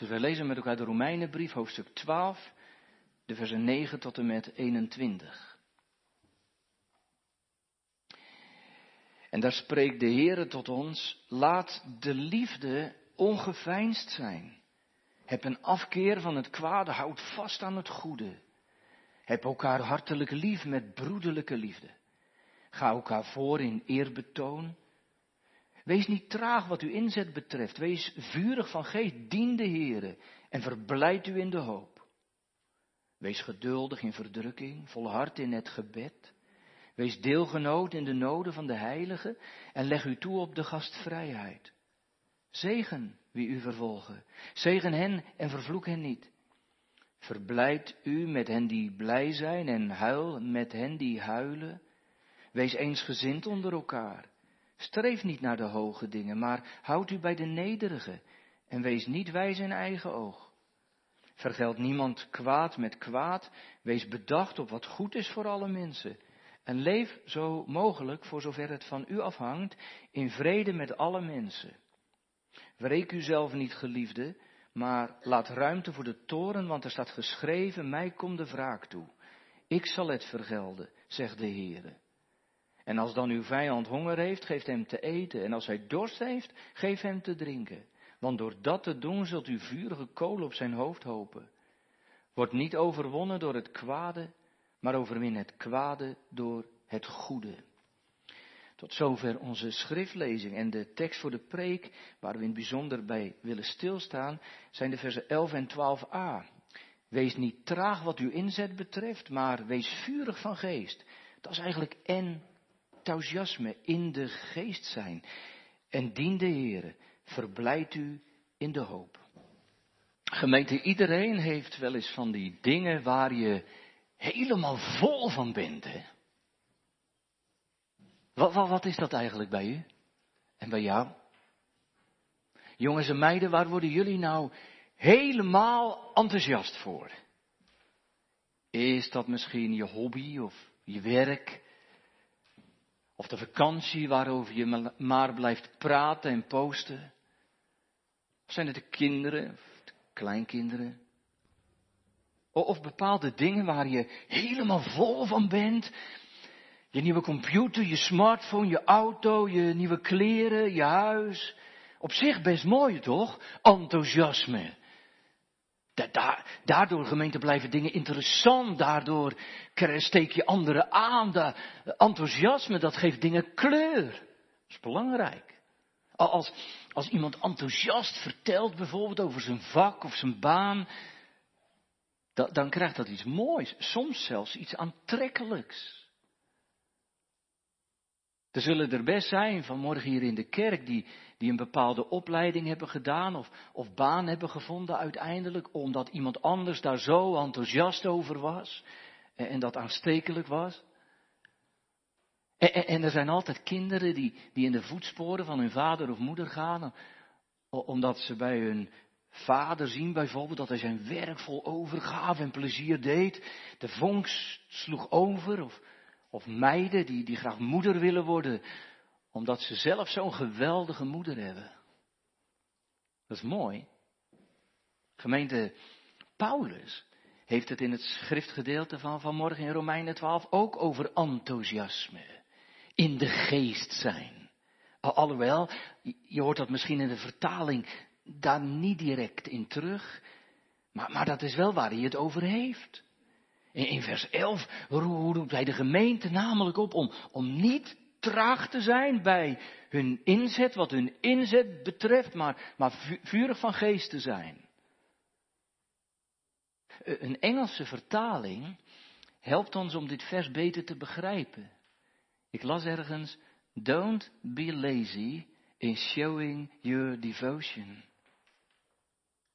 Dus wij lezen met elkaar de Romeinenbrief, hoofdstuk 12, de versen 9 tot en met 21. En daar spreekt de Heere tot ons, laat de liefde ongeveinsd zijn. Heb een afkeer van het kwade, houd vast aan het goede. Heb elkaar hartelijk lief met broederlijke liefde. Ga elkaar voor in eerbetoon. Wees niet traag wat uw inzet betreft. Wees vurig van geest, dien de Heere en verblijd u in de hoop. Wees geduldig in verdrukking, volhard in het gebed. Wees deelgenoot in de noden van de heiligen en leg u toe op de gastvrijheid. Zegen wie u vervolgen. Zegen hen en vervloek hen niet. Verblijd u met hen die blij zijn en huil met hen die huilen. Wees eensgezind onder elkaar. Streef niet naar de hoge dingen, maar houd u bij de nederige en wees niet wijs in eigen oog. Vergeld niemand kwaad met kwaad, wees bedacht op wat goed is voor alle mensen. En leef zo mogelijk, voor zover het van u afhangt, in vrede met alle mensen. Wreek u zelf niet, geliefde, maar laat ruimte voor de toren, want er staat geschreven, mij komt de wraak toe. Ik zal het vergelden, zegt de Heere. En als dan uw vijand honger heeft, geef hem te eten. En als hij dorst heeft, geef hem te drinken. Want door dat te doen zult u vurige kolen op zijn hoofd hopen. Wordt niet overwonnen door het kwade, maar overwin het kwade door het goede. Tot zover onze schriftlezing en de tekst voor de preek, waar we in het bijzonder bij willen stilstaan, zijn de versen 11 en 12a. Wees niet traag wat uw inzet betreft, maar wees vurig van geest. Dat is eigenlijk enthousiasme in de geest zijn. En dien de Heer, verblijd u in de hoop. Gemeente, iedereen heeft wel eens van die dingen waar je helemaal vol van bent. Hè? Wat, wat, wat is dat eigenlijk bij u? En bij jou? Jongens en meiden, waar worden jullie nou helemaal enthousiast voor? Is dat misschien je hobby of je werk? Of de vakantie waarover je maar blijft praten en posten? Of zijn het de kinderen of de kleinkinderen? Of bepaalde dingen waar je helemaal vol van bent, je nieuwe computer, je smartphone, je auto, je nieuwe kleren, je huis. Op zich best mooi, toch? Enthousiasme. Daardoor, gemeente, blijven dingen interessant. Daardoor steek je anderen aan. Da, enthousiasme, dat geeft dingen kleur. Dat is belangrijk. Als, als iemand enthousiast vertelt bijvoorbeeld over zijn vak of zijn baan, dan krijgt dat iets moois. Soms zelfs iets aantrekkelijks. Er zullen er best zijn vanmorgen hier in de kerk die, die een bepaalde opleiding hebben gedaan of, of baan hebben gevonden uiteindelijk, omdat iemand anders daar zo enthousiast over was en, dat aanstekelijk was. En, en, en, er zijn altijd kinderen die, die in de voetsporen van hun vader of moeder gaan, omdat ze bij hun vader zien bijvoorbeeld dat hij zijn werk vol overgave en plezier deed. De vonk sloeg over of, of meiden die, die graag moeder willen worden, omdat ze zelf zo'n geweldige moeder hebben. Dat is mooi. Gemeente Paulus heeft het in het schriftgedeelte van vanmorgen in Romeinen 12 ook over enthousiasme. In de geest zijn. Alhoewel, je hoort dat misschien in de vertaling daar niet direct in terug. Maar, maar dat is wel waar hij het over heeft. In, vers 11 roept hij de gemeente namelijk op om, om niet traag te zijn bij hun inzet, wat hun inzet betreft, maar, maar vurig van geest te zijn. Een Engelse vertaling helpt ons om dit vers beter te begrijpen. Ik las ergens, don't be lazy in showing your devotion.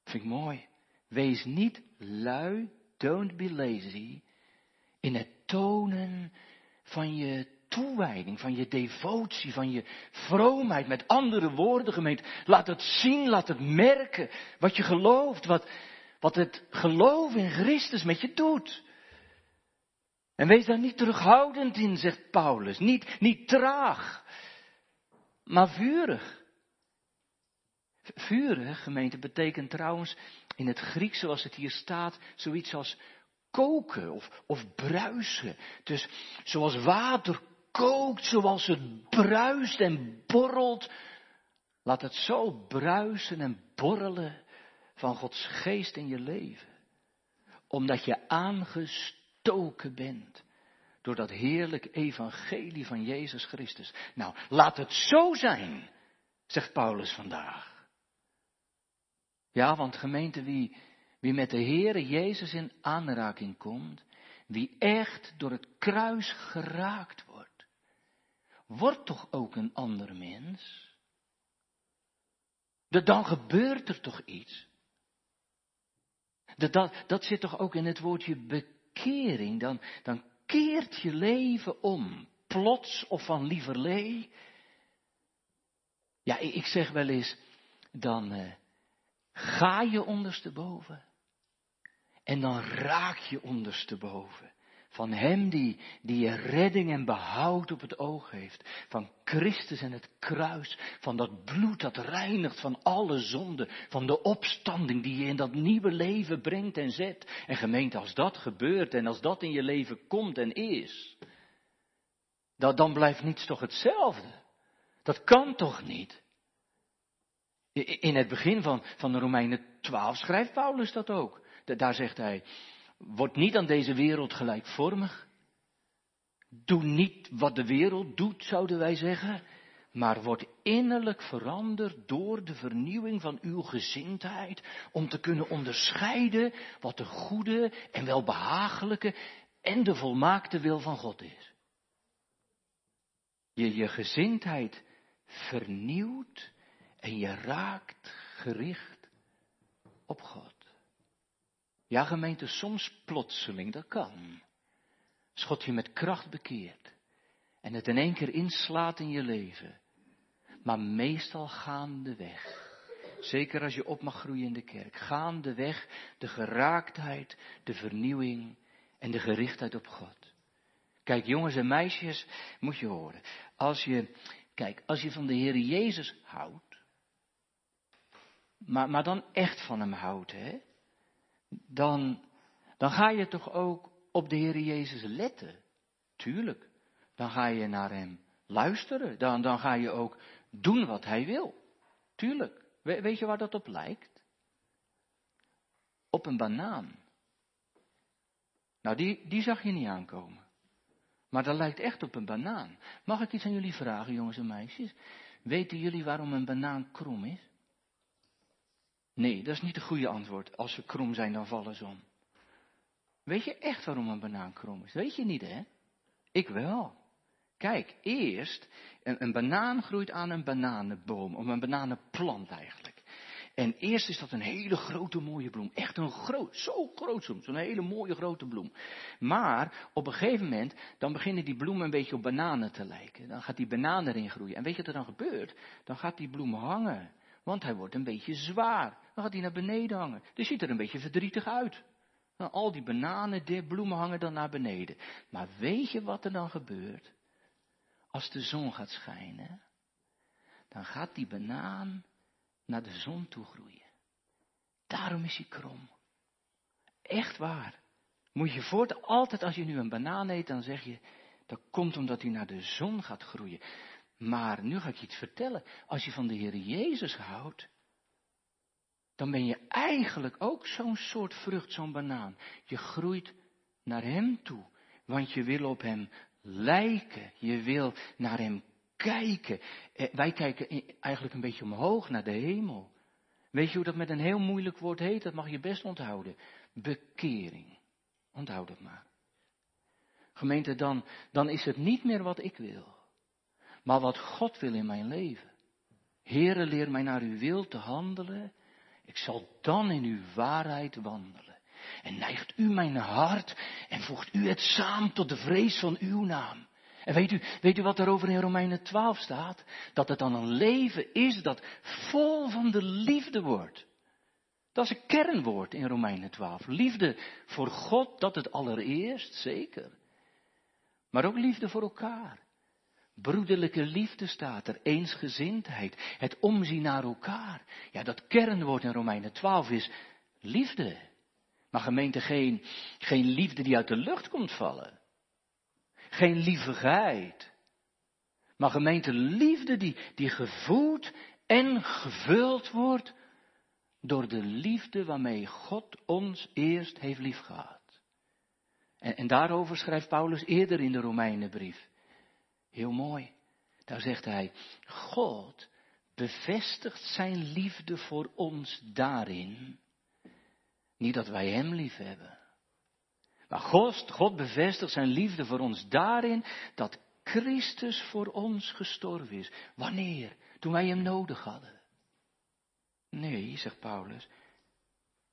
Vind ik mooi. Wees niet lui don't be lazy in het tonen van je toewijding, van je devotie, van je vroomheid. Met andere woorden, gemeente, laat het zien, laat het merken wat je gelooft, wat, wat het geloof in Christus met je doet. En wees daar niet terughoudend in, zegt Paulus. Niet, niet traag, maar vurig. Vuren, gemeente, betekent trouwens in het Grieks zoals het hier staat, zoiets als koken of, of bruisen. Dus zoals water kookt, zoals het bruist en borrelt, laat het zo bruisen en borrelen van Gods geest in je leven. Omdat je aangestoken bent door dat heerlijk evangelie van Jezus Christus. Nou, laat het zo zijn, zegt Paulus vandaag. Ja, want gemeente, wie, wie met de Heere Jezus in aanraking komt, wie echt door het kruis geraakt wordt, wordt toch ook een ander mens? Dan gebeurt er toch iets? Dat, dat zit toch ook in het woordje bekering. Dan, dan keert je leven om. Plots of van lieverlee. Ja, ik zeg wel eens, dan uh, ga je ondersteboven. En dan raak je ondersteboven. Van Hem die, die je redding en behoud op het oog heeft. Van Christus en het kruis. Van dat bloed dat reinigt van alle zonden. Van de opstanding die je in dat nieuwe leven brengt en zet. En gemeente, als dat gebeurt en als dat in je leven komt en is. Dan, dan blijft niets toch hetzelfde. Dat kan toch niet? In het begin van, van de Romeinen 12 schrijft Paulus dat ook. Daar zegt hij, Word niet aan deze wereld gelijkvormig. Doe niet wat de wereld doet, zouden wij zeggen. Maar word innerlijk veranderd door de vernieuwing van uw gezindheid. Om te kunnen onderscheiden wat de goede en welbehagelijke en de volmaakte wil van God is. Je je gezindheid vernieuwt en je raakt gericht op God. Ja, gemeente, soms plotseling, dat kan. Schot je met kracht bekeert. En het in één keer inslaat in je leven. Maar meestal gaandeweg. Zeker als je op mag groeien in de kerk. Gaandeweg de geraaktheid, de vernieuwing en de gerichtheid op God. Kijk, jongens en meisjes, moet je horen. Als je, kijk, als je van de Heer Jezus houdt. Maar, maar dan echt van hem houdt, hè dan, dan ga je toch ook op de Heer Jezus letten. Tuurlijk. Dan ga je naar Hem luisteren. Dan, dan ga je ook doen wat Hij wil. Tuurlijk. weet je waar dat op lijkt? Op een banaan. Nou, die, die zag je niet aankomen. Maar dat lijkt echt op een banaan. Mag ik iets aan jullie vragen, jongens en meisjes? Weten jullie waarom een banaan krom is? Nee, dat is niet het goede antwoord. Als we krom zijn, dan vallen ze om. Weet je echt waarom een banaan krom is? Weet je niet, hè? Ik wel. Kijk, eerst, een, een banaan groeit aan een bananenboom, of een bananenplant eigenlijk. En eerst is dat een hele grote mooie bloem. Echt een groot, zo groot soms, zo'n hele mooie grote bloem. Maar op een gegeven moment, dan beginnen die bloemen een beetje op bananen te lijken. Dan gaat die banaan erin groeien. En weet je wat er dan gebeurt? Dan gaat die bloem hangen. Want hij wordt een beetje zwaar. Dan gaat hij naar beneden hangen. Dus ziet er een beetje verdrietig uit. Nou, al die bananen, die bloemen hangen dan naar beneden. Maar weet je wat er dan gebeurt? Als de zon gaat schijnen, dan gaat die banaan naar de zon toe groeien. Daarom is hij krom. Echt waar. Moet je voort, altijd als je nu een banaan eet, dan zeg je, dat komt omdat hij naar de zon gaat groeien. Maar nu ga ik je iets vertellen. Als je van de Heer Jezus houdt, dan ben je eigenlijk ook zo'n soort vrucht, zo'n banaan. Je groeit naar Hem toe, want je wil op Hem lijken. Je wil naar Hem kijken. Eh, wij kijken eigenlijk een beetje omhoog naar de hemel. Weet je hoe dat met een heel moeilijk woord heet? Dat mag je best onthouden. Bekering. Onthoud het maar. Gemeente, dan, dan is het niet meer wat ik wil maar wat God wil in mijn leven. Heere, leer mij naar uw wil te handelen. Ik zal dan in uw waarheid wandelen. En neigt u mijn hart en voegt u het samen tot de vrees van uw naam. En weet u, weet u wat er over in Romeinen 12 staat? Dat het dan een leven is dat vol van de liefde wordt. Dat is een kernwoord in Romeinen 12. Liefde voor God, dat het allereerst, zeker. Maar ook liefde voor elkaar. Broederlijke liefde staat er, eensgezindheid, het omzien naar elkaar. Ja, dat kernwoord in Romeinen 12 is liefde. Maar gemeente geen, geen liefde die uit de lucht komt vallen. Geen lievigheid. Maar gemeente liefde die, die gevoed en gevuld wordt door de liefde waarmee God ons eerst heeft liefgehad. En, en daarover schrijft Paulus eerder in de Romeinenbrief. Heel mooi. Daar zegt hij, God bevestigt zijn liefde voor ons daarin. Niet dat wij Hem lief hebben. Maar God, God bevestigt zijn liefde voor ons daarin dat Christus voor ons gestorven is. Wanneer? Toen wij Hem nodig hadden. Nee, zegt Paulus,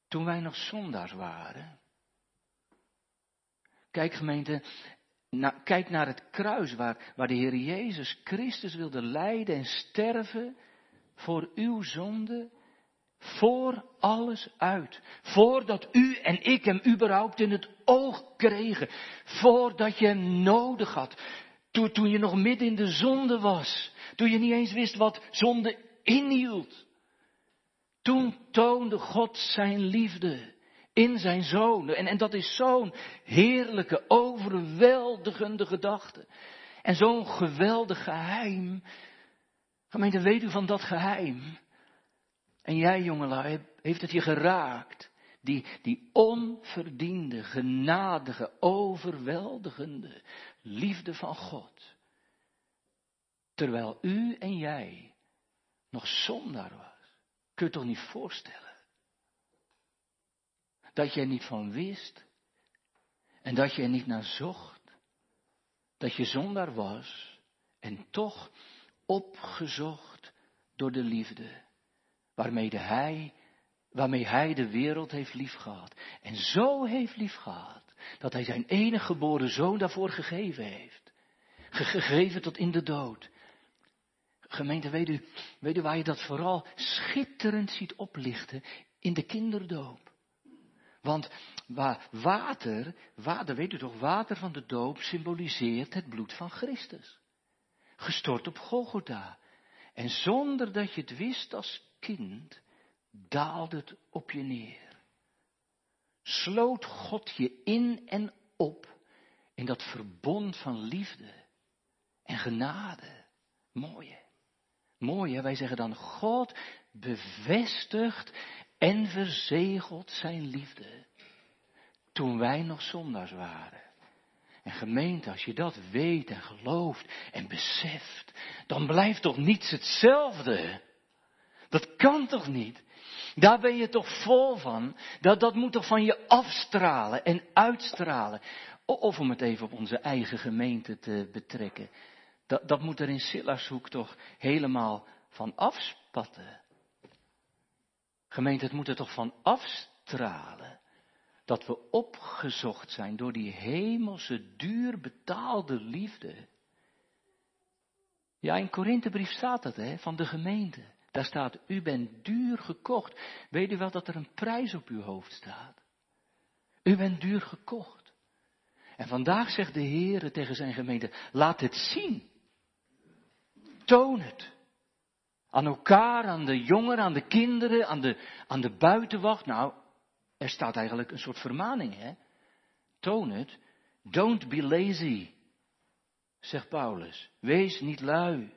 toen wij nog zondaars waren. Kijk gemeente, kijk naar het kruis waar, waar de Heer Jezus Christus wilde lijden en sterven voor uw zonde, voor alles uit. Voordat u en ik hem überhaupt in het oog kregen. Voordat je hem nodig had. Toen, toen je nog midden in de zonde was. Toen je niet eens wist wat zonde inhield. Toen toonde God zijn liefde in zijn zoon. En, en dat is zo'n heerlijke, overweldigende gedachte. En zo'n geweldig geheim. Gemeente, weet u van dat geheim? En jij, jongelui, heeft het je geraakt. Die, die onverdiende, genadige, overweldigende liefde van God. Terwijl u en jij nog zondaar was. Kun je toch niet voorstellen? Dat je er niet van wist. En dat je er niet naar zocht. Dat je zondaar was. En toch opgezocht door de liefde. Waarmee hij, waarmee hij de wereld heeft liefgehad. En zo heeft liefgehad. Dat hij zijn enige geboren zoon daarvoor gegeven heeft. Gegeven tot in de dood. Gemeente, weet u, weet u waar je dat vooral schitterend ziet oplichten? In de kinderdoop. Want water, water, weet u toch, water van de doop symboliseert het bloed van Christus. Gestort op Golgotha. En zonder dat je het wist als kind, daalde het op je neer. Sloot God je in en op in dat verbond van liefde en genade. Mooi Mooi hè, wij zeggen dan God bevestigt en verzegelt zijn liefde. Toen wij nog zondaars waren. En gemeente, als je dat weet en gelooft en beseft, dan blijft toch niets hetzelfde. Dat kan toch niet? Daar ben je toch vol van? Dat, dat moet toch van je afstralen en uitstralen? Of om het even op onze eigen gemeente te betrekken. Dat, dat moet er in Sillarshoek toch helemaal van afspatten. Gemeente, het moet er toch van afstralen dat we opgezocht zijn door die hemelse, duur betaalde liefde. Ja, in Korinthebrief staat dat, hè, van de gemeente. Daar staat, u bent duur gekocht. Weet u wel dat er een prijs op uw hoofd staat? U bent duur gekocht. En vandaag zegt de Heer tegen zijn gemeente, laat het zien. Toon het. Aan elkaar, aan de jongeren, aan de kinderen, aan de, aan de buitenwacht. Nou, er staat eigenlijk een soort vermaning, hè? Toon het. Don't be lazy, zegt Paulus. Wees niet lui.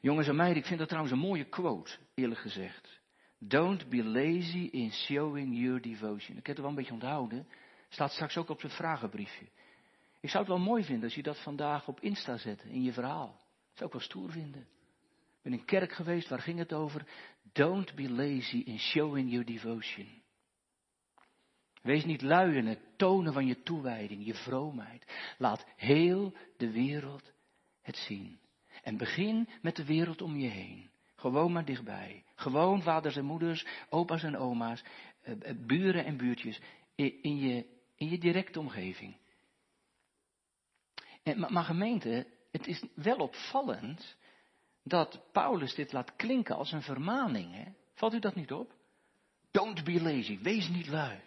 Jongens en meiden, ik vind dat trouwens een mooie quote, eerlijk gezegd. Don't be lazy in showing your devotion. Ik heb het wel een beetje onthouden. Staat straks ook op het vragenbriefje. Ik zou het wel mooi vinden als je dat vandaag op Insta zet, in je verhaal. Zou ik wel stoer vinden. Ik ben in een kerk geweest, waar ging het over? Don't be lazy in showing your devotion. Wees niet lui in het tonen van je toewijding, je vroomheid. Laat heel de wereld het zien. En begin met de wereld om je heen. Gewoon maar dichtbij. Gewoon vaders en moeders, opa's en oma's, eh, eh, buren en buurtjes in je, in je directe omgeving. En, maar gemeente, het is wel opvallend dat Paulus dit laat klinken als een vermaning. Hè? Valt u dat niet op? Don't be lazy, wees niet lui.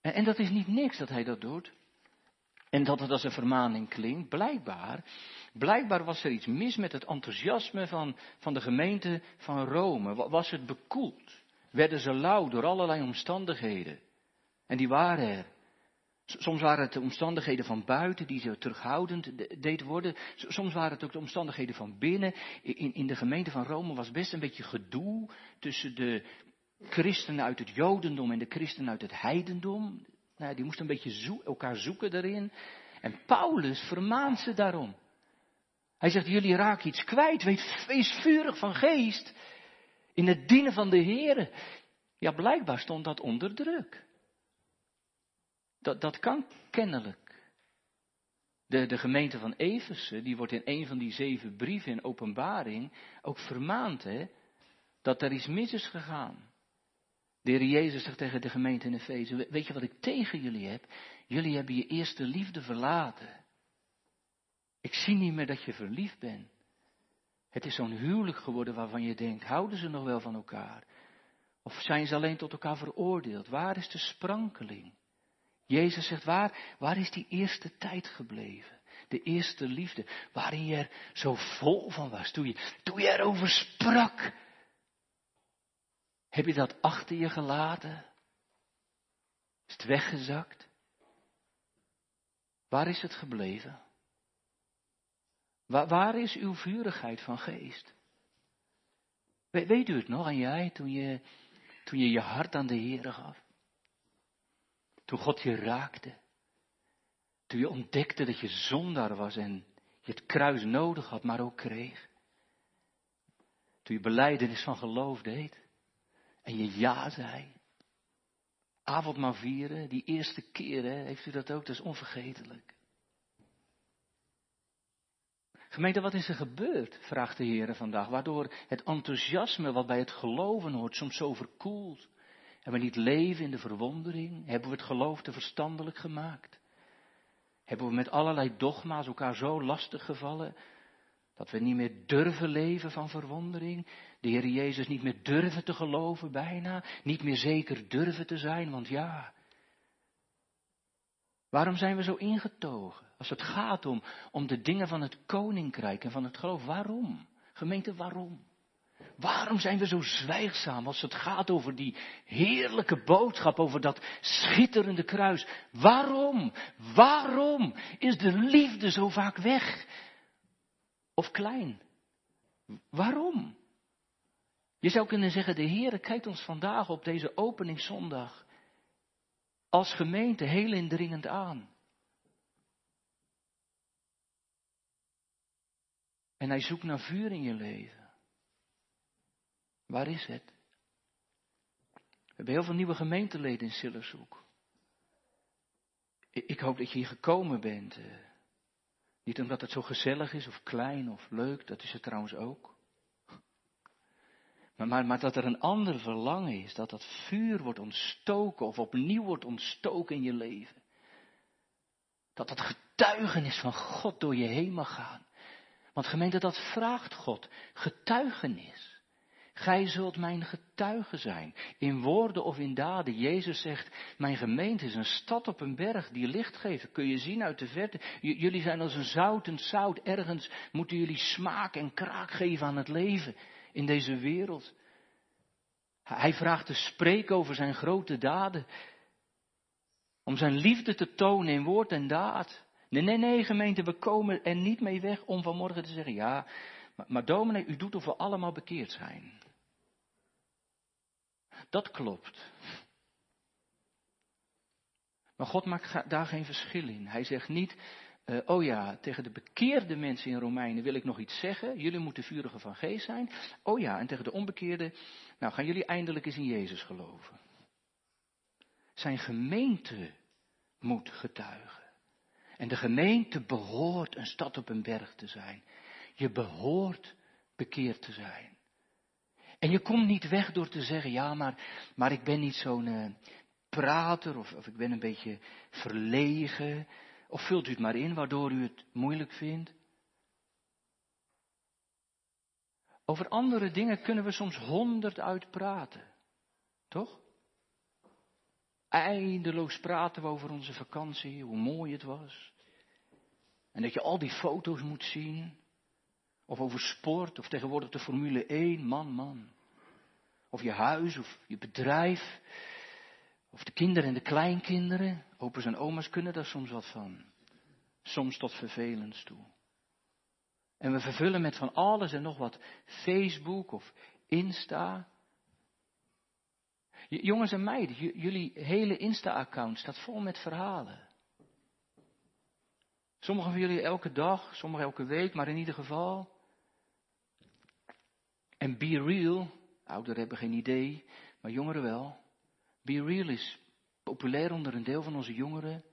En, en dat is niet niks dat hij dat doet. En dat het als een vermaning klinkt, blijkbaar, blijkbaar was er iets mis met het enthousiasme van, van de gemeente van Rome. Was het bekoeld? Werden ze lauw door allerlei omstandigheden? En die waren er. Soms waren het de omstandigheden van buiten die zo terughoudend deed worden. Soms waren het ook de omstandigheden van binnen. In, in de gemeente van Rome was best een beetje gedoe tussen de christenen uit het Jodendom en de christenen uit het heidendom. Nou, die moesten een beetje elkaar zoeken daarin. En Paulus vermaant ze daarom. Hij zegt, jullie raken iets kwijt, wees vurig van geest in het dienen van de Heer. Ja, blijkbaar stond dat onder druk. Dat, dat kan kennelijk. De, de gemeente van Eversen, die wordt in een van die zeven brieven in openbaring ook vermaand, hè, dat er iets mis is gegaan. De Heer Jezus zegt tegen de gemeente in Efeze, weet je wat ik tegen jullie heb? Jullie hebben je eerste liefde verlaten. Ik zie niet meer dat je verliefd bent. Het is zo'n huwelijk geworden waarvan je denkt, houden ze nog wel van elkaar? Of zijn ze alleen tot elkaar veroordeeld? Waar is de sprankeling? Jezus zegt, waar, waar is die eerste tijd gebleven? De eerste liefde, waarin je er zo vol van was, toen je, toen je erover sprak. Heb je dat achter je gelaten? Is het weggezakt? Waar is het gebleven? Waar, waar is uw vurigheid van geest? We, weet u het nog aan jij toen je, toen je je hart aan de Heer gaf? Toen God je raakte. Toen je ontdekte dat je zondaar was en je het kruis nodig had, maar ook kreeg. Toen je beleidenis van geloof deed. En je ja zei. Avondmaal vieren, die eerste keren, heeft u dat ook? Dat is onvergetelijk. Gemeente, wat is er gebeurd? vraagt de Heer vandaag. Waardoor het enthousiasme wat bij het geloven hoort soms zo verkoelt. En we niet leven in de verwondering? Hebben we het geloof te verstandelijk gemaakt? Hebben we met allerlei dogma's elkaar zo lastig gevallen dat we niet meer durven leven van verwondering? De Heer Jezus niet meer durven te geloven bijna? Niet meer zeker durven te zijn? Want ja, waarom zijn we zo ingetogen? Als het gaat om, om de dingen van het koninkrijk en van het geloof, waarom? Gemeente, waarom? Waarom zijn we zo zwijgzaam als het gaat over die heerlijke boodschap, over dat schitterende kruis? Waarom? Waarom is de liefde zo vaak weg? Of klein? Waarom? Je zou kunnen zeggen, de Heere kijkt ons vandaag op deze openingszondag als gemeente heel indringend aan. En hij zoekt naar vuur in je leven. Waar is het? We hebben heel veel nieuwe gemeenteleden in Sillershoek. Ik hoop dat je hier gekomen bent. Eh. Niet omdat het zo gezellig is of klein of leuk, dat is het trouwens ook. Maar, maar, maar, dat er een ander verlangen is, dat dat vuur wordt ontstoken of opnieuw wordt ontstoken in je leven. Dat dat getuigenis van God door je heen mag gaan. Want gemeente, dat vraagt God. Getuigenis. Gij zult mijn getuige zijn, in woorden of in daden. Jezus zegt, mijn gemeente is een stad op een berg die licht geeft. kun je zien uit de verte. jullie zijn als een zoutend zout. Ergens moeten jullie smaak en kraak geven aan het leven in deze wereld. Hij vraagt te spreken over zijn grote daden. Om zijn liefde te tonen in woord en daad. Nee, nee, nee, gemeente, we komen er niet mee weg om vanmorgen te zeggen, ja, maar, dominee, u doet of we allemaal bekeerd zijn. Dat klopt. Maar God maakt daar geen verschil in. Hij zegt niet, uh, oh ja, tegen de bekeerde mensen in Romeinen wil ik nog iets zeggen. Jullie moeten vurige van geest zijn. Oh ja, en tegen de onbekeerde, nou gaan jullie eindelijk eens in Jezus geloven. Zijn gemeente moet getuigen. En de gemeente behoort een stad op een berg te zijn. Je behoort bekeerd te zijn. En je komt niet weg door te zeggen, ja, maar, maar ik ben niet zo'n uh, prater of, of ik ben een beetje verlegen. Of vult u het maar in waardoor u het moeilijk vindt. Over andere dingen kunnen we soms honderd uitpraten. Toch? Eindeloos praten we over onze vakantie, hoe mooi het was. En dat je al die foto's moet zien. Of over sport, of tegenwoordig de Formule 1, man, man. Of je huis, of je bedrijf. Of de kinderen en de kleinkinderen. Opa's en oma's kunnen daar soms wat van. Soms tot vervelends toe. En we vervullen met van alles en nog wat Facebook of Insta. Jongens en meiden, jullie hele Insta-account staat vol met verhalen. Sommigen van jullie elke dag, sommigen elke week, maar in ieder geval. En be real, ouderen hebben geen idee, maar jongeren wel. Be real is populair onder een deel van onze jongeren.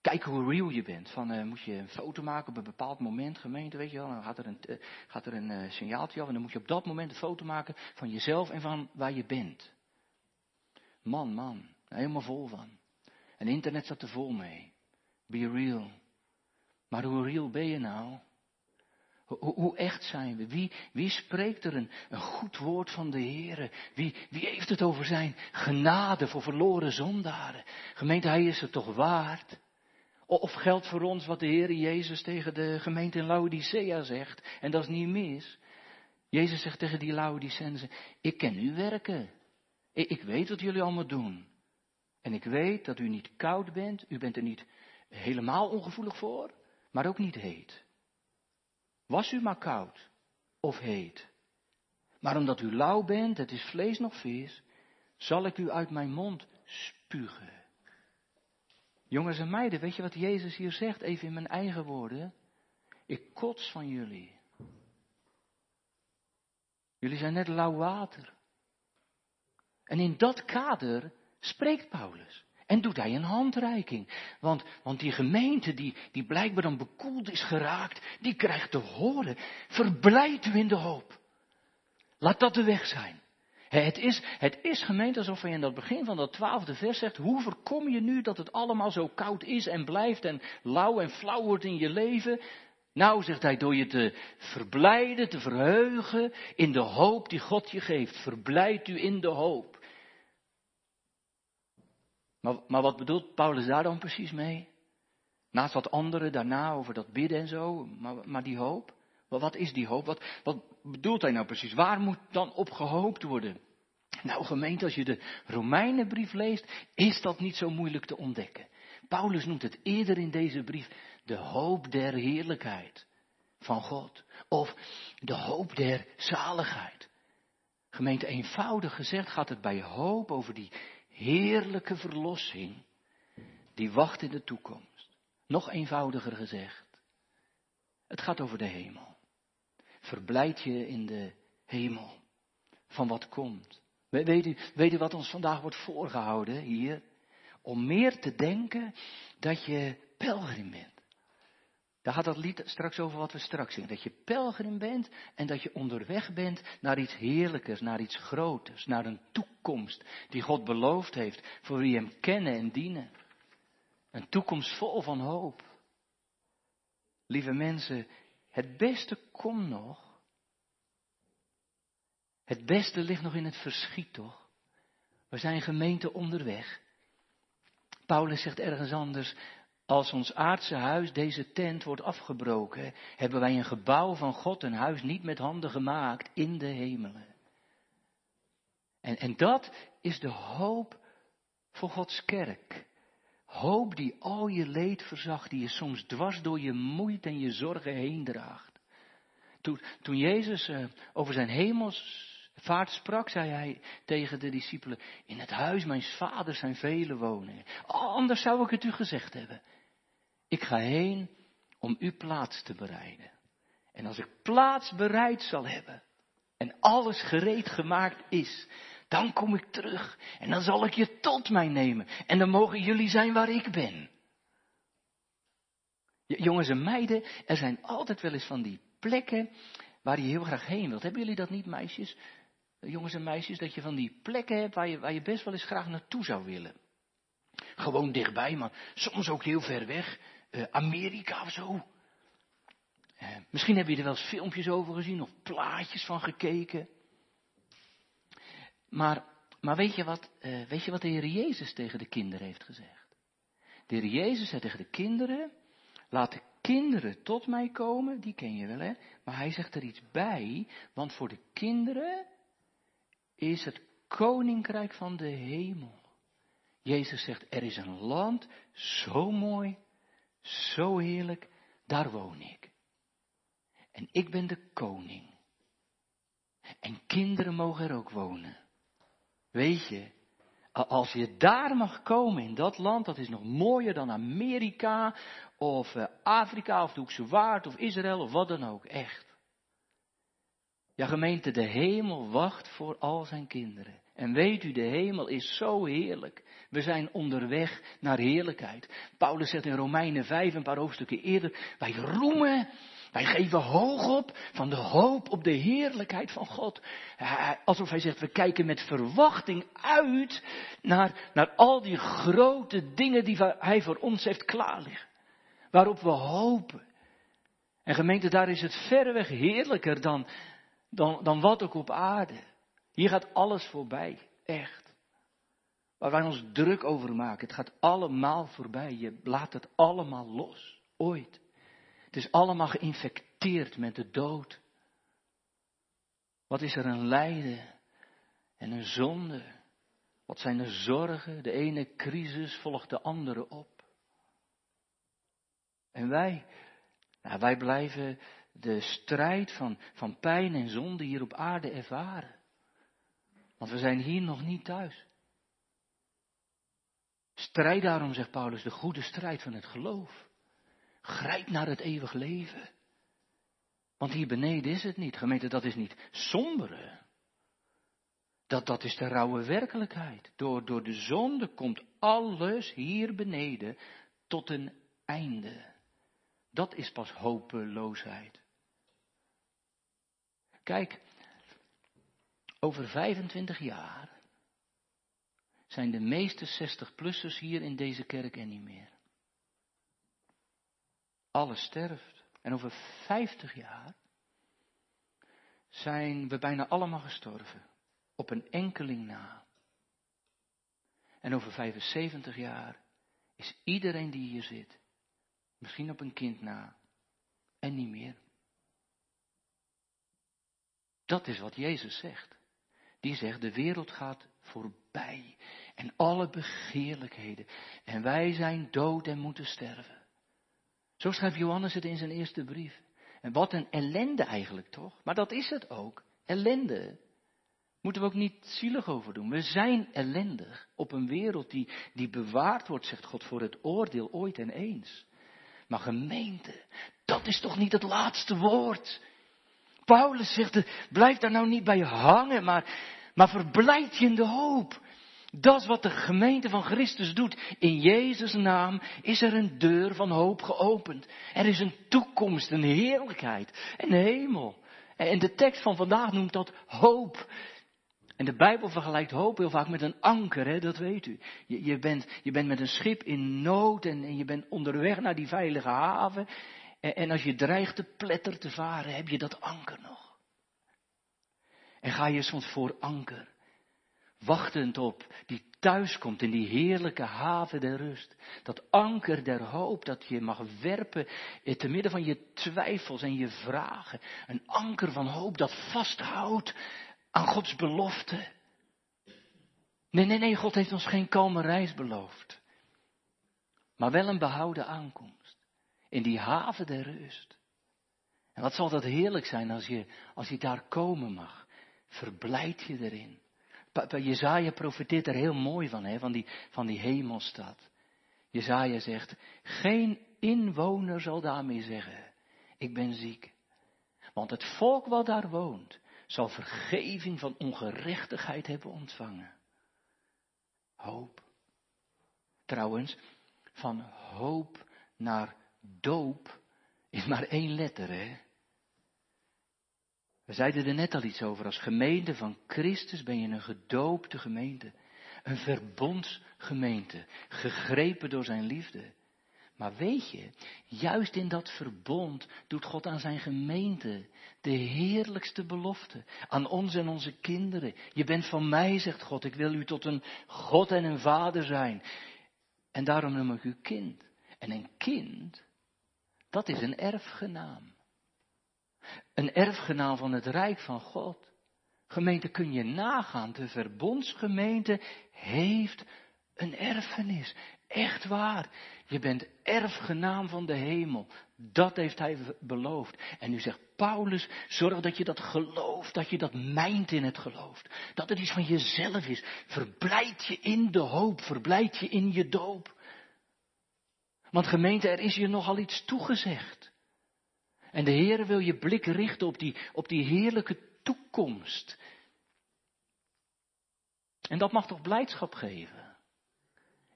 Kijk hoe real je bent. Van, uh, moet je een foto maken op een bepaald moment, gemeente, weet je wel. Dan gaat er een, uh, gaat er een uh, signaaltje af en dan moet je op dat moment een foto maken van jezelf en van waar je bent. Man, man, helemaal vol van. En internet staat er vol mee. Be real. Maar hoe real ben je nou? Hoe, echt zijn we? Wie, wie spreekt er een, goed woord van de Heer? Wie, wie heeft het over zijn genade voor verloren zondaren? Gemeente, hij is het toch waard? Of geldt voor ons wat de Heer Jezus tegen de gemeente in Laodicea zegt? En dat is niet mis. Jezus zegt tegen die Laodicenzen, ik ken uw werken. Ik, ik weet wat jullie allemaal doen. En ik weet dat u niet koud bent, u bent er niet helemaal ongevoelig voor, maar ook niet heet. Was u maar koud of heet. Maar omdat u lauw bent, het is vlees nog vis, zal ik u uit mijn mond spugen. Jongens en meiden, weet je wat Jezus hier zegt, even in mijn eigen woorden? Ik kots van jullie. Jullie zijn net lauw water. En in dat kader spreekt Paulus. En doet hij een handreiking. Want, want die gemeente die, die blijkbaar dan bekoeld is geraakt, die krijgt te horen. Verblijd u in de hoop. Laat dat de weg zijn. Het is, het is gemeente alsof hij in dat begin van dat twaalfde vers zegt, hoe voorkom je nu dat het allemaal zo koud is en blijft en lauw en flauw wordt in je leven? Nou, zegt hij, door je te verblijden, te verheugen in de hoop die God je geeft. Verblijd u in de hoop. Maar, maar wat bedoelt Paulus daar dan precies mee? Naast wat anderen daarna over dat bidden en zo, maar, maar die hoop? Wat is die hoop? Wat, wat bedoelt hij nou precies? Waar moet dan op gehoopt worden? Nou gemeente, als je de Romeinenbrief leest, is dat niet zo moeilijk te ontdekken. Paulus noemt het eerder in deze brief de hoop der heerlijkheid van God. Of de hoop der zaligheid. Gemeente, eenvoudig gezegd gaat het bij hoop over die heerlijke verlossing die wacht in de toekomst. Nog eenvoudiger gezegd, het gaat over de hemel. Verblijd je in de hemel van wat komt. Weet u, weet u wat ons vandaag wordt voorgehouden hier? Om meer te denken dat je pelgrim bent. Daar gaat dat lied straks over wat we straks zien. Dat je pelgrim bent en dat je onderweg bent naar iets heerlijkers, naar iets groters, naar een toekomst die God beloofd heeft voor wie hem kennen en dienen. Een toekomst vol van hoop. Lieve mensen, het beste komt nog. Het beste ligt nog in het verschiet, toch? We zijn gemeente onderweg. Paulus zegt ergens anders, als ons aardse huis, deze tent, wordt afgebroken, hebben wij een gebouw van God, een huis niet met handen gemaakt, in de hemelen. En, en dat is de hoop voor Gods kerk. Hoop die al je leed verzacht, die je soms dwars door je moeite en je zorgen heen draagt. Toen, toen Jezus uh, over zijn hemelsvaart sprak, zei hij tegen de discipelen, in het huis mijn vaders zijn vele woningen. Anders zou ik het u gezegd hebben. Ik ga heen om u plaats te bereiden. En als ik plaats bereid zal hebben en alles gereed gemaakt is, dan kom ik terug en dan zal ik je tot mij nemen en dan mogen jullie zijn waar ik ben. Jongens en meiden, er zijn altijd wel eens van die plekken waar je heel graag heen wilt. Hebben jullie dat niet, meisjes? Jongens en meisjes, dat je van die plekken hebt waar je, waar je best wel eens graag naartoe zou willen. Gewoon dichtbij, maar soms ook heel ver weg. Uh, Amerika of zo. Uh, misschien heb je er wel eens filmpjes over gezien of plaatjes van gekeken. Maar, maar weet, je wat, uh, weet je wat de Heer Jezus tegen de kinderen heeft gezegd? De Heer Jezus zei tegen de kinderen, laat de kinderen tot mij komen, die ken je wel hè, maar hij zegt er iets bij, want voor de kinderen is het koninkrijk van de hemel. Jezus zegt, er is een land zo mooi, zo heerlijk, daar woon ik. En ik ben de koning. En kinderen mogen er ook wonen. Weet je, als je daar mag komen in dat land, dat is nog mooier dan Amerika of eh, Afrika of de Hoekse Waard of Israël of wat dan ook, echt. Ja, gemeente, de hemel wacht voor al zijn kinderen. En weet u, de hemel is zo heerlijk. We zijn onderweg naar heerlijkheid. Paulus zegt in Romeinen 5, een paar hoofdstukken eerder, wij roemen, wij geven hoog op van de hoop op de heerlijkheid van God. Alsof hij zegt, we kijken met verwachting uit naar, naar al die grote dingen die hij voor ons heeft klaarliggen. Waarop we hopen. En gemeente, daar is het verreweg heerlijker dan, dan, dan wat ook op aarde. Hier gaat alles voorbij, echt. Waar wij ons druk over maken, het gaat allemaal voorbij. Je laat het allemaal los, ooit. Het is allemaal geïnfecteerd met de dood. Wat is er een lijden en een zonde? Wat zijn de zorgen? De ene crisis volgt de andere op. En wij, nou, wij blijven de strijd van, van pijn en zonde hier op aarde ervaren. Want we zijn hier nog niet thuis. Strijd daarom, zegt Paulus, de goede strijd van het geloof. Grijp naar het eeuwig leven. Want hier beneden is het niet. Gemeente, dat is niet sombere. Dat, dat is de rauwe werkelijkheid. Door, door de zonde komt alles hier beneden tot een einde. Dat is pas hopeloosheid. Kijk, over 25 jaar zijn de meeste 60-plussers hier in deze kerk en niet meer. Alles sterft. En over 50 jaar zijn we bijna allemaal gestorven. Op een enkeling na. En over 75 jaar is iedereen die hier zit, misschien op een kind na, en niet meer. Dat is wat Jezus zegt. Die zegt, de wereld gaat voorbij en alle begeerlijkheden. En wij zijn dood en moeten sterven. Zo schrijft Johannes het in zijn eerste brief. En wat een ellende eigenlijk toch? Maar dat is het ook. Ellende. Moeten we ook niet zielig over doen. We zijn ellendig op een wereld die, die bewaard wordt, zegt God, voor het oordeel ooit en eens. Maar gemeente, dat is toch niet het laatste woord. Paulus zegt, blijf daar nou niet bij hangen, maar, maar verblijd je in de hoop. Dat is wat de gemeente van Christus doet. In Jezus' naam is er een deur van hoop geopend. Er is een toekomst, een heerlijkheid, een hemel. En de tekst van vandaag noemt dat hoop. En de Bijbel vergelijkt hoop heel vaak met een anker, dat weet u. Je, je, bent, je bent met een schip in nood en, en je bent onderweg naar die veilige haven. En, als je dreigt te pletter te varen, heb je dat anker nog. En ga je soms voor anker, wachtend op die thuiskomt in die heerlijke haven der rust. Dat anker der hoop dat je mag werpen te midden van je twijfels en je vragen. Een anker van hoop dat vasthoudt aan Gods belofte. Nee, nee, nee, God heeft ons geen kalme reis beloofd. Maar wel een behouden aankomst. In die haven der rust. En wat zal dat heerlijk zijn als je, als je daar komen mag. Verblijd je erin. Jezaja profiteert er heel mooi van, hè, van, die, van die hemelstad. Jezaja zegt, geen inwoner zal daarmee zeggen, ik ben ziek. Want het volk wat daar woont, zal vergeving van ongerechtigheid hebben ontvangen. Hoop. Trouwens, van hoop naar doop is maar één letter, hè? We zeiden er net al iets over. Als gemeente van Christus ben je een gedoopte gemeente. Een verbondsgemeente. Gegrepen door zijn liefde. Maar weet je, juist in dat verbond doet God aan zijn gemeente de heerlijkste belofte. Aan ons en onze kinderen. Je bent van mij, zegt God. Ik wil u tot een God en een vader zijn. En daarom noem ik u kind. En een kind, Dat is een erfgenaam. Een erfgenaam van het Rijk van God. Gemeente, kun je nagaan, de verbondsgemeente heeft een erfenis. Echt waar. Je bent erfgenaam van de hemel. Dat heeft hij beloofd. En nu zegt Paulus, zorg dat je dat gelooft, dat je dat mijnt in het gelooft. Dat het iets van jezelf is. Verblijd je in de hoop, verblijd je in je doop. Want gemeente, er is je nogal iets toegezegd. En de Heer wil je blik richten op die, op die heerlijke toekomst. En dat mag toch blijdschap geven.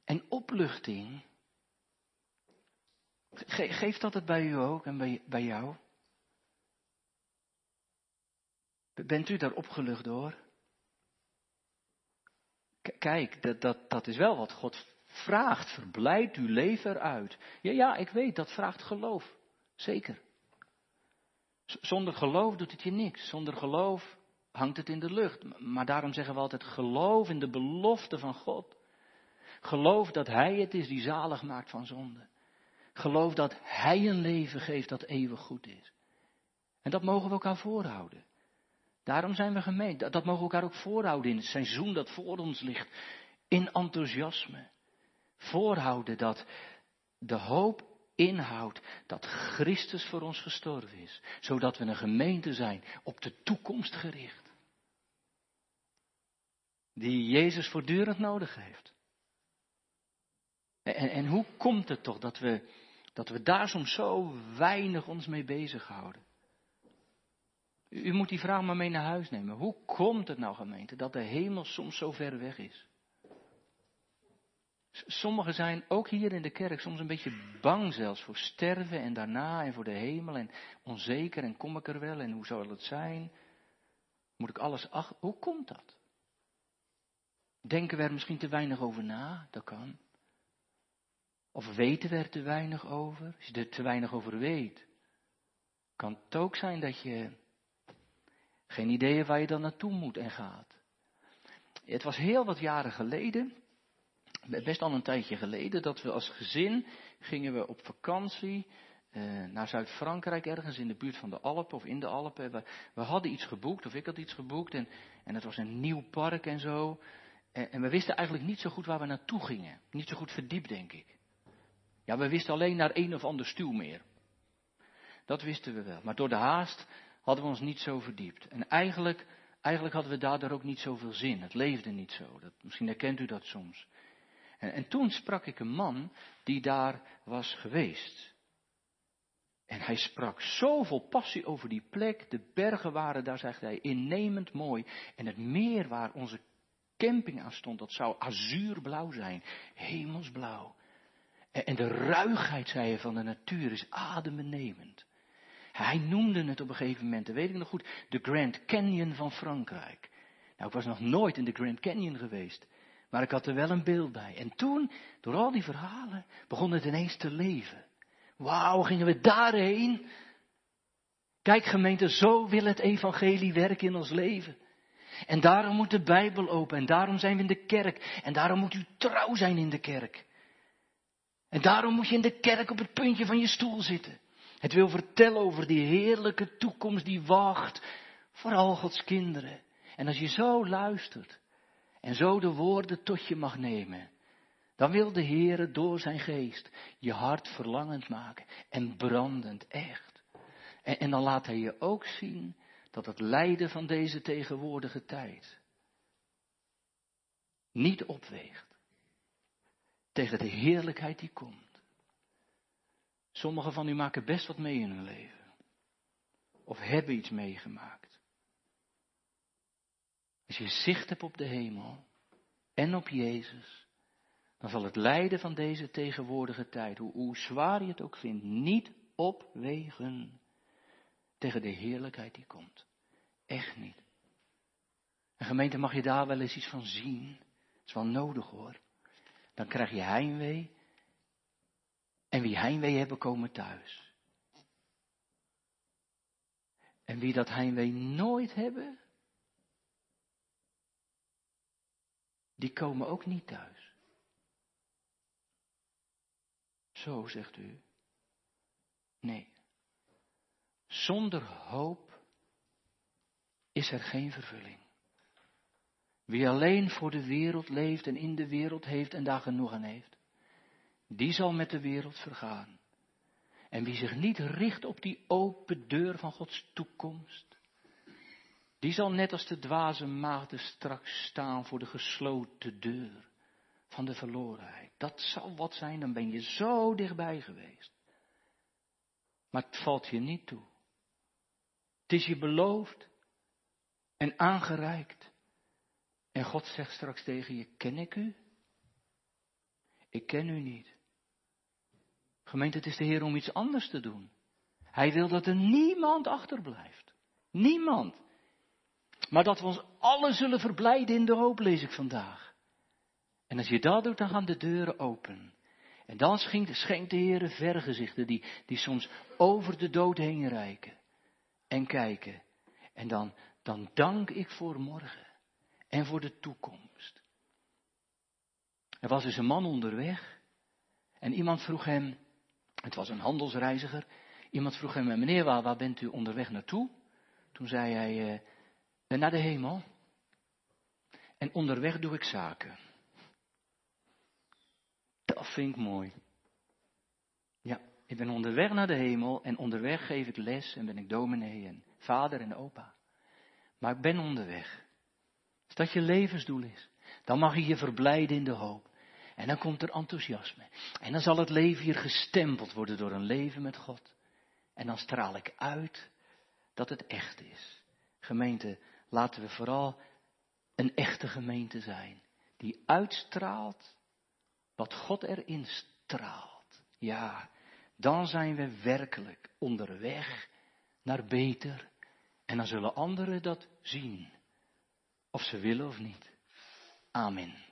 En opluchting. Ge geeft dat het bij u ook en bij, bij jou? Bent u daar opgelucht door? Kijk, dat, dat, dat is wel wat God vraagt. Verblijd uw leven eruit. Ja, ja, ik weet, dat vraagt geloof. Zeker. Zonder geloof doet het je niks. Zonder geloof hangt het in de lucht. Maar daarom zeggen we altijd geloof in de belofte van God. Geloof dat Hij het is die zalig maakt van zonde. Geloof dat Hij een leven geeft dat eeuwig goed is. En dat mogen we elkaar voorhouden. Daarom zijn we gemeend. Dat mogen we elkaar ook voorhouden in het seizoen dat voor ons ligt. In enthousiasme. Voorhouden dat de hoop inhoudt dat Christus voor ons gestorven is. Zodat we een gemeente zijn op de toekomst gericht. Die Jezus voortdurend nodig heeft. En, en hoe komt het toch dat we, dat we daar soms zo weinig ons mee bezighouden? U, u moet die vraag maar mee naar huis nemen. Hoe komt het nou, gemeente, dat de hemel soms zo ver weg is? Sommigen zijn ook hier in de kerk soms een beetje bang zelfs voor sterven en daarna en voor de hemel en onzeker en kom ik er wel en hoe zal het zijn? Moet ik alles achter? Hoe komt dat? Denken we er misschien te weinig over na? Dat kan. Of weten we er te weinig over? Als je er te weinig over weet, kan het ook zijn dat je geen idee waar je dan naartoe moet en gaat. Het was heel wat jaren geleden, best al een tijdje geleden, dat we als gezin gingen we op vakantie eh, naar Zuid-Frankrijk, ergens in de buurt van de Alpen of in de Alpen. We, hadden iets geboekt, of ik had iets geboekt, en, en het was een nieuw park en zo. En, en we wisten eigenlijk niet zo goed waar we naartoe gingen. Niet zo goed verdiept, denk ik. Ja, we wisten alleen naar een of ander stuwmeer. Dat wisten we wel. Maar door de haast hadden we ons niet zo verdiept. En eigenlijk, eigenlijk hadden we daardoor ook niet zoveel zin. Het leefde niet zo. Dat, misschien herkent u dat soms. En, en toen sprak ik een man die daar was geweest. En hij sprak zo vol passie over die plek. De bergen waren daar, zegt hij, innemend mooi. En het meer waar onze camping aan stond, dat zou azuurblauw zijn. Hemelsblauw. En de ruigheid, zei hij, van de natuur is adembenemend. Hij noemde het op een gegeven moment, dat weet ik nog goed, de Grand Canyon van Frankrijk. Nou, ik was nog nooit in de Grand Canyon geweest, maar ik had er wel een beeld bij. En toen, door al die verhalen, begon het ineens te leven. Wauw, gingen we daarheen? Kijk gemeente, zo wil het evangelie werken in ons leven. En daarom moet de Bijbel open en daarom zijn we in de kerk en daarom moet u trouw zijn in de kerk. En daarom moet je in de kerk op het puntje van je stoel zitten. Het wil vertellen over die heerlijke toekomst die wacht voor al Gods kinderen. En als je zo luistert en zo de woorden tot je mag nemen, dan wil de Heer door zijn geest je hart verlangend maken en brandend echt. En, en dan laat hij je ook zien dat het lijden van deze tegenwoordige tijd niet opweegt tegen de heerlijkheid die komt. Sommigen van u maken best wat mee in hun leven. Of hebben iets meegemaakt. Als je zicht hebt op de hemel en op Jezus, dan zal het lijden van deze tegenwoordige tijd, hoe, zwaar je het ook vindt, niet opwegen tegen de heerlijkheid die komt. Echt niet. En gemeente, mag je daar wel eens iets van zien? Dat is wel nodig hoor dan krijg je heimwee. En wie heimwee hebben, komen thuis. En wie dat heimwee nooit hebben, die komen ook niet thuis. Zo zegt u. Nee. Zonder hoop is er geen vervulling. Wie alleen voor de wereld leeft en in de wereld heeft en daar genoeg aan heeft, die zal met de wereld vergaan. En wie zich niet richt op die open deur van Gods toekomst, die zal net als de dwaze maagden straks staan voor de gesloten deur van de verlorenheid. Dat zal wat zijn, dan ben je zo dichtbij geweest. Maar het valt je niet toe. Het is je beloofd en aangereikt. En God zegt straks tegen je, ken ik u? Ik ken u niet. Gemeente, het is de Heer om iets anders te doen. Hij wil dat er niemand achterblijft. Niemand. Maar dat we ons allen zullen verblijden in de hoop, lees ik vandaag. En als je dat doet, dan gaan de deuren open. En dan schenkt de Heer vergezichten die, die soms over de dood heen reiken. En kijken. En dan, dan dank ik voor morgen. En voor de toekomst. Er was dus een man onderweg. En iemand vroeg hem, het was een handelsreiziger. Iemand vroeg hem, meneer, waar, waar bent u onderweg naartoe? Toen zei hij, uh, naar de hemel. En onderweg doe ik zaken. Dat vind ik mooi. Ja, ik ben onderweg naar de hemel en onderweg geef ik les en ben ik dominee en vader en opa. Maar ik ben onderweg. Als dat je levensdoel is, dan mag je je verblijden in de hoop. En dan komt er enthousiasme. En dan zal het leven hier gestempeld worden door een leven met God. En dan straal ik uit dat het echt is. Gemeente, laten we vooral een echte gemeente zijn. Die uitstraalt wat God erin straalt. Ja, dan zijn we werkelijk onderweg naar beter. En dan zullen anderen dat zien. Of ze willen of niet. Amen.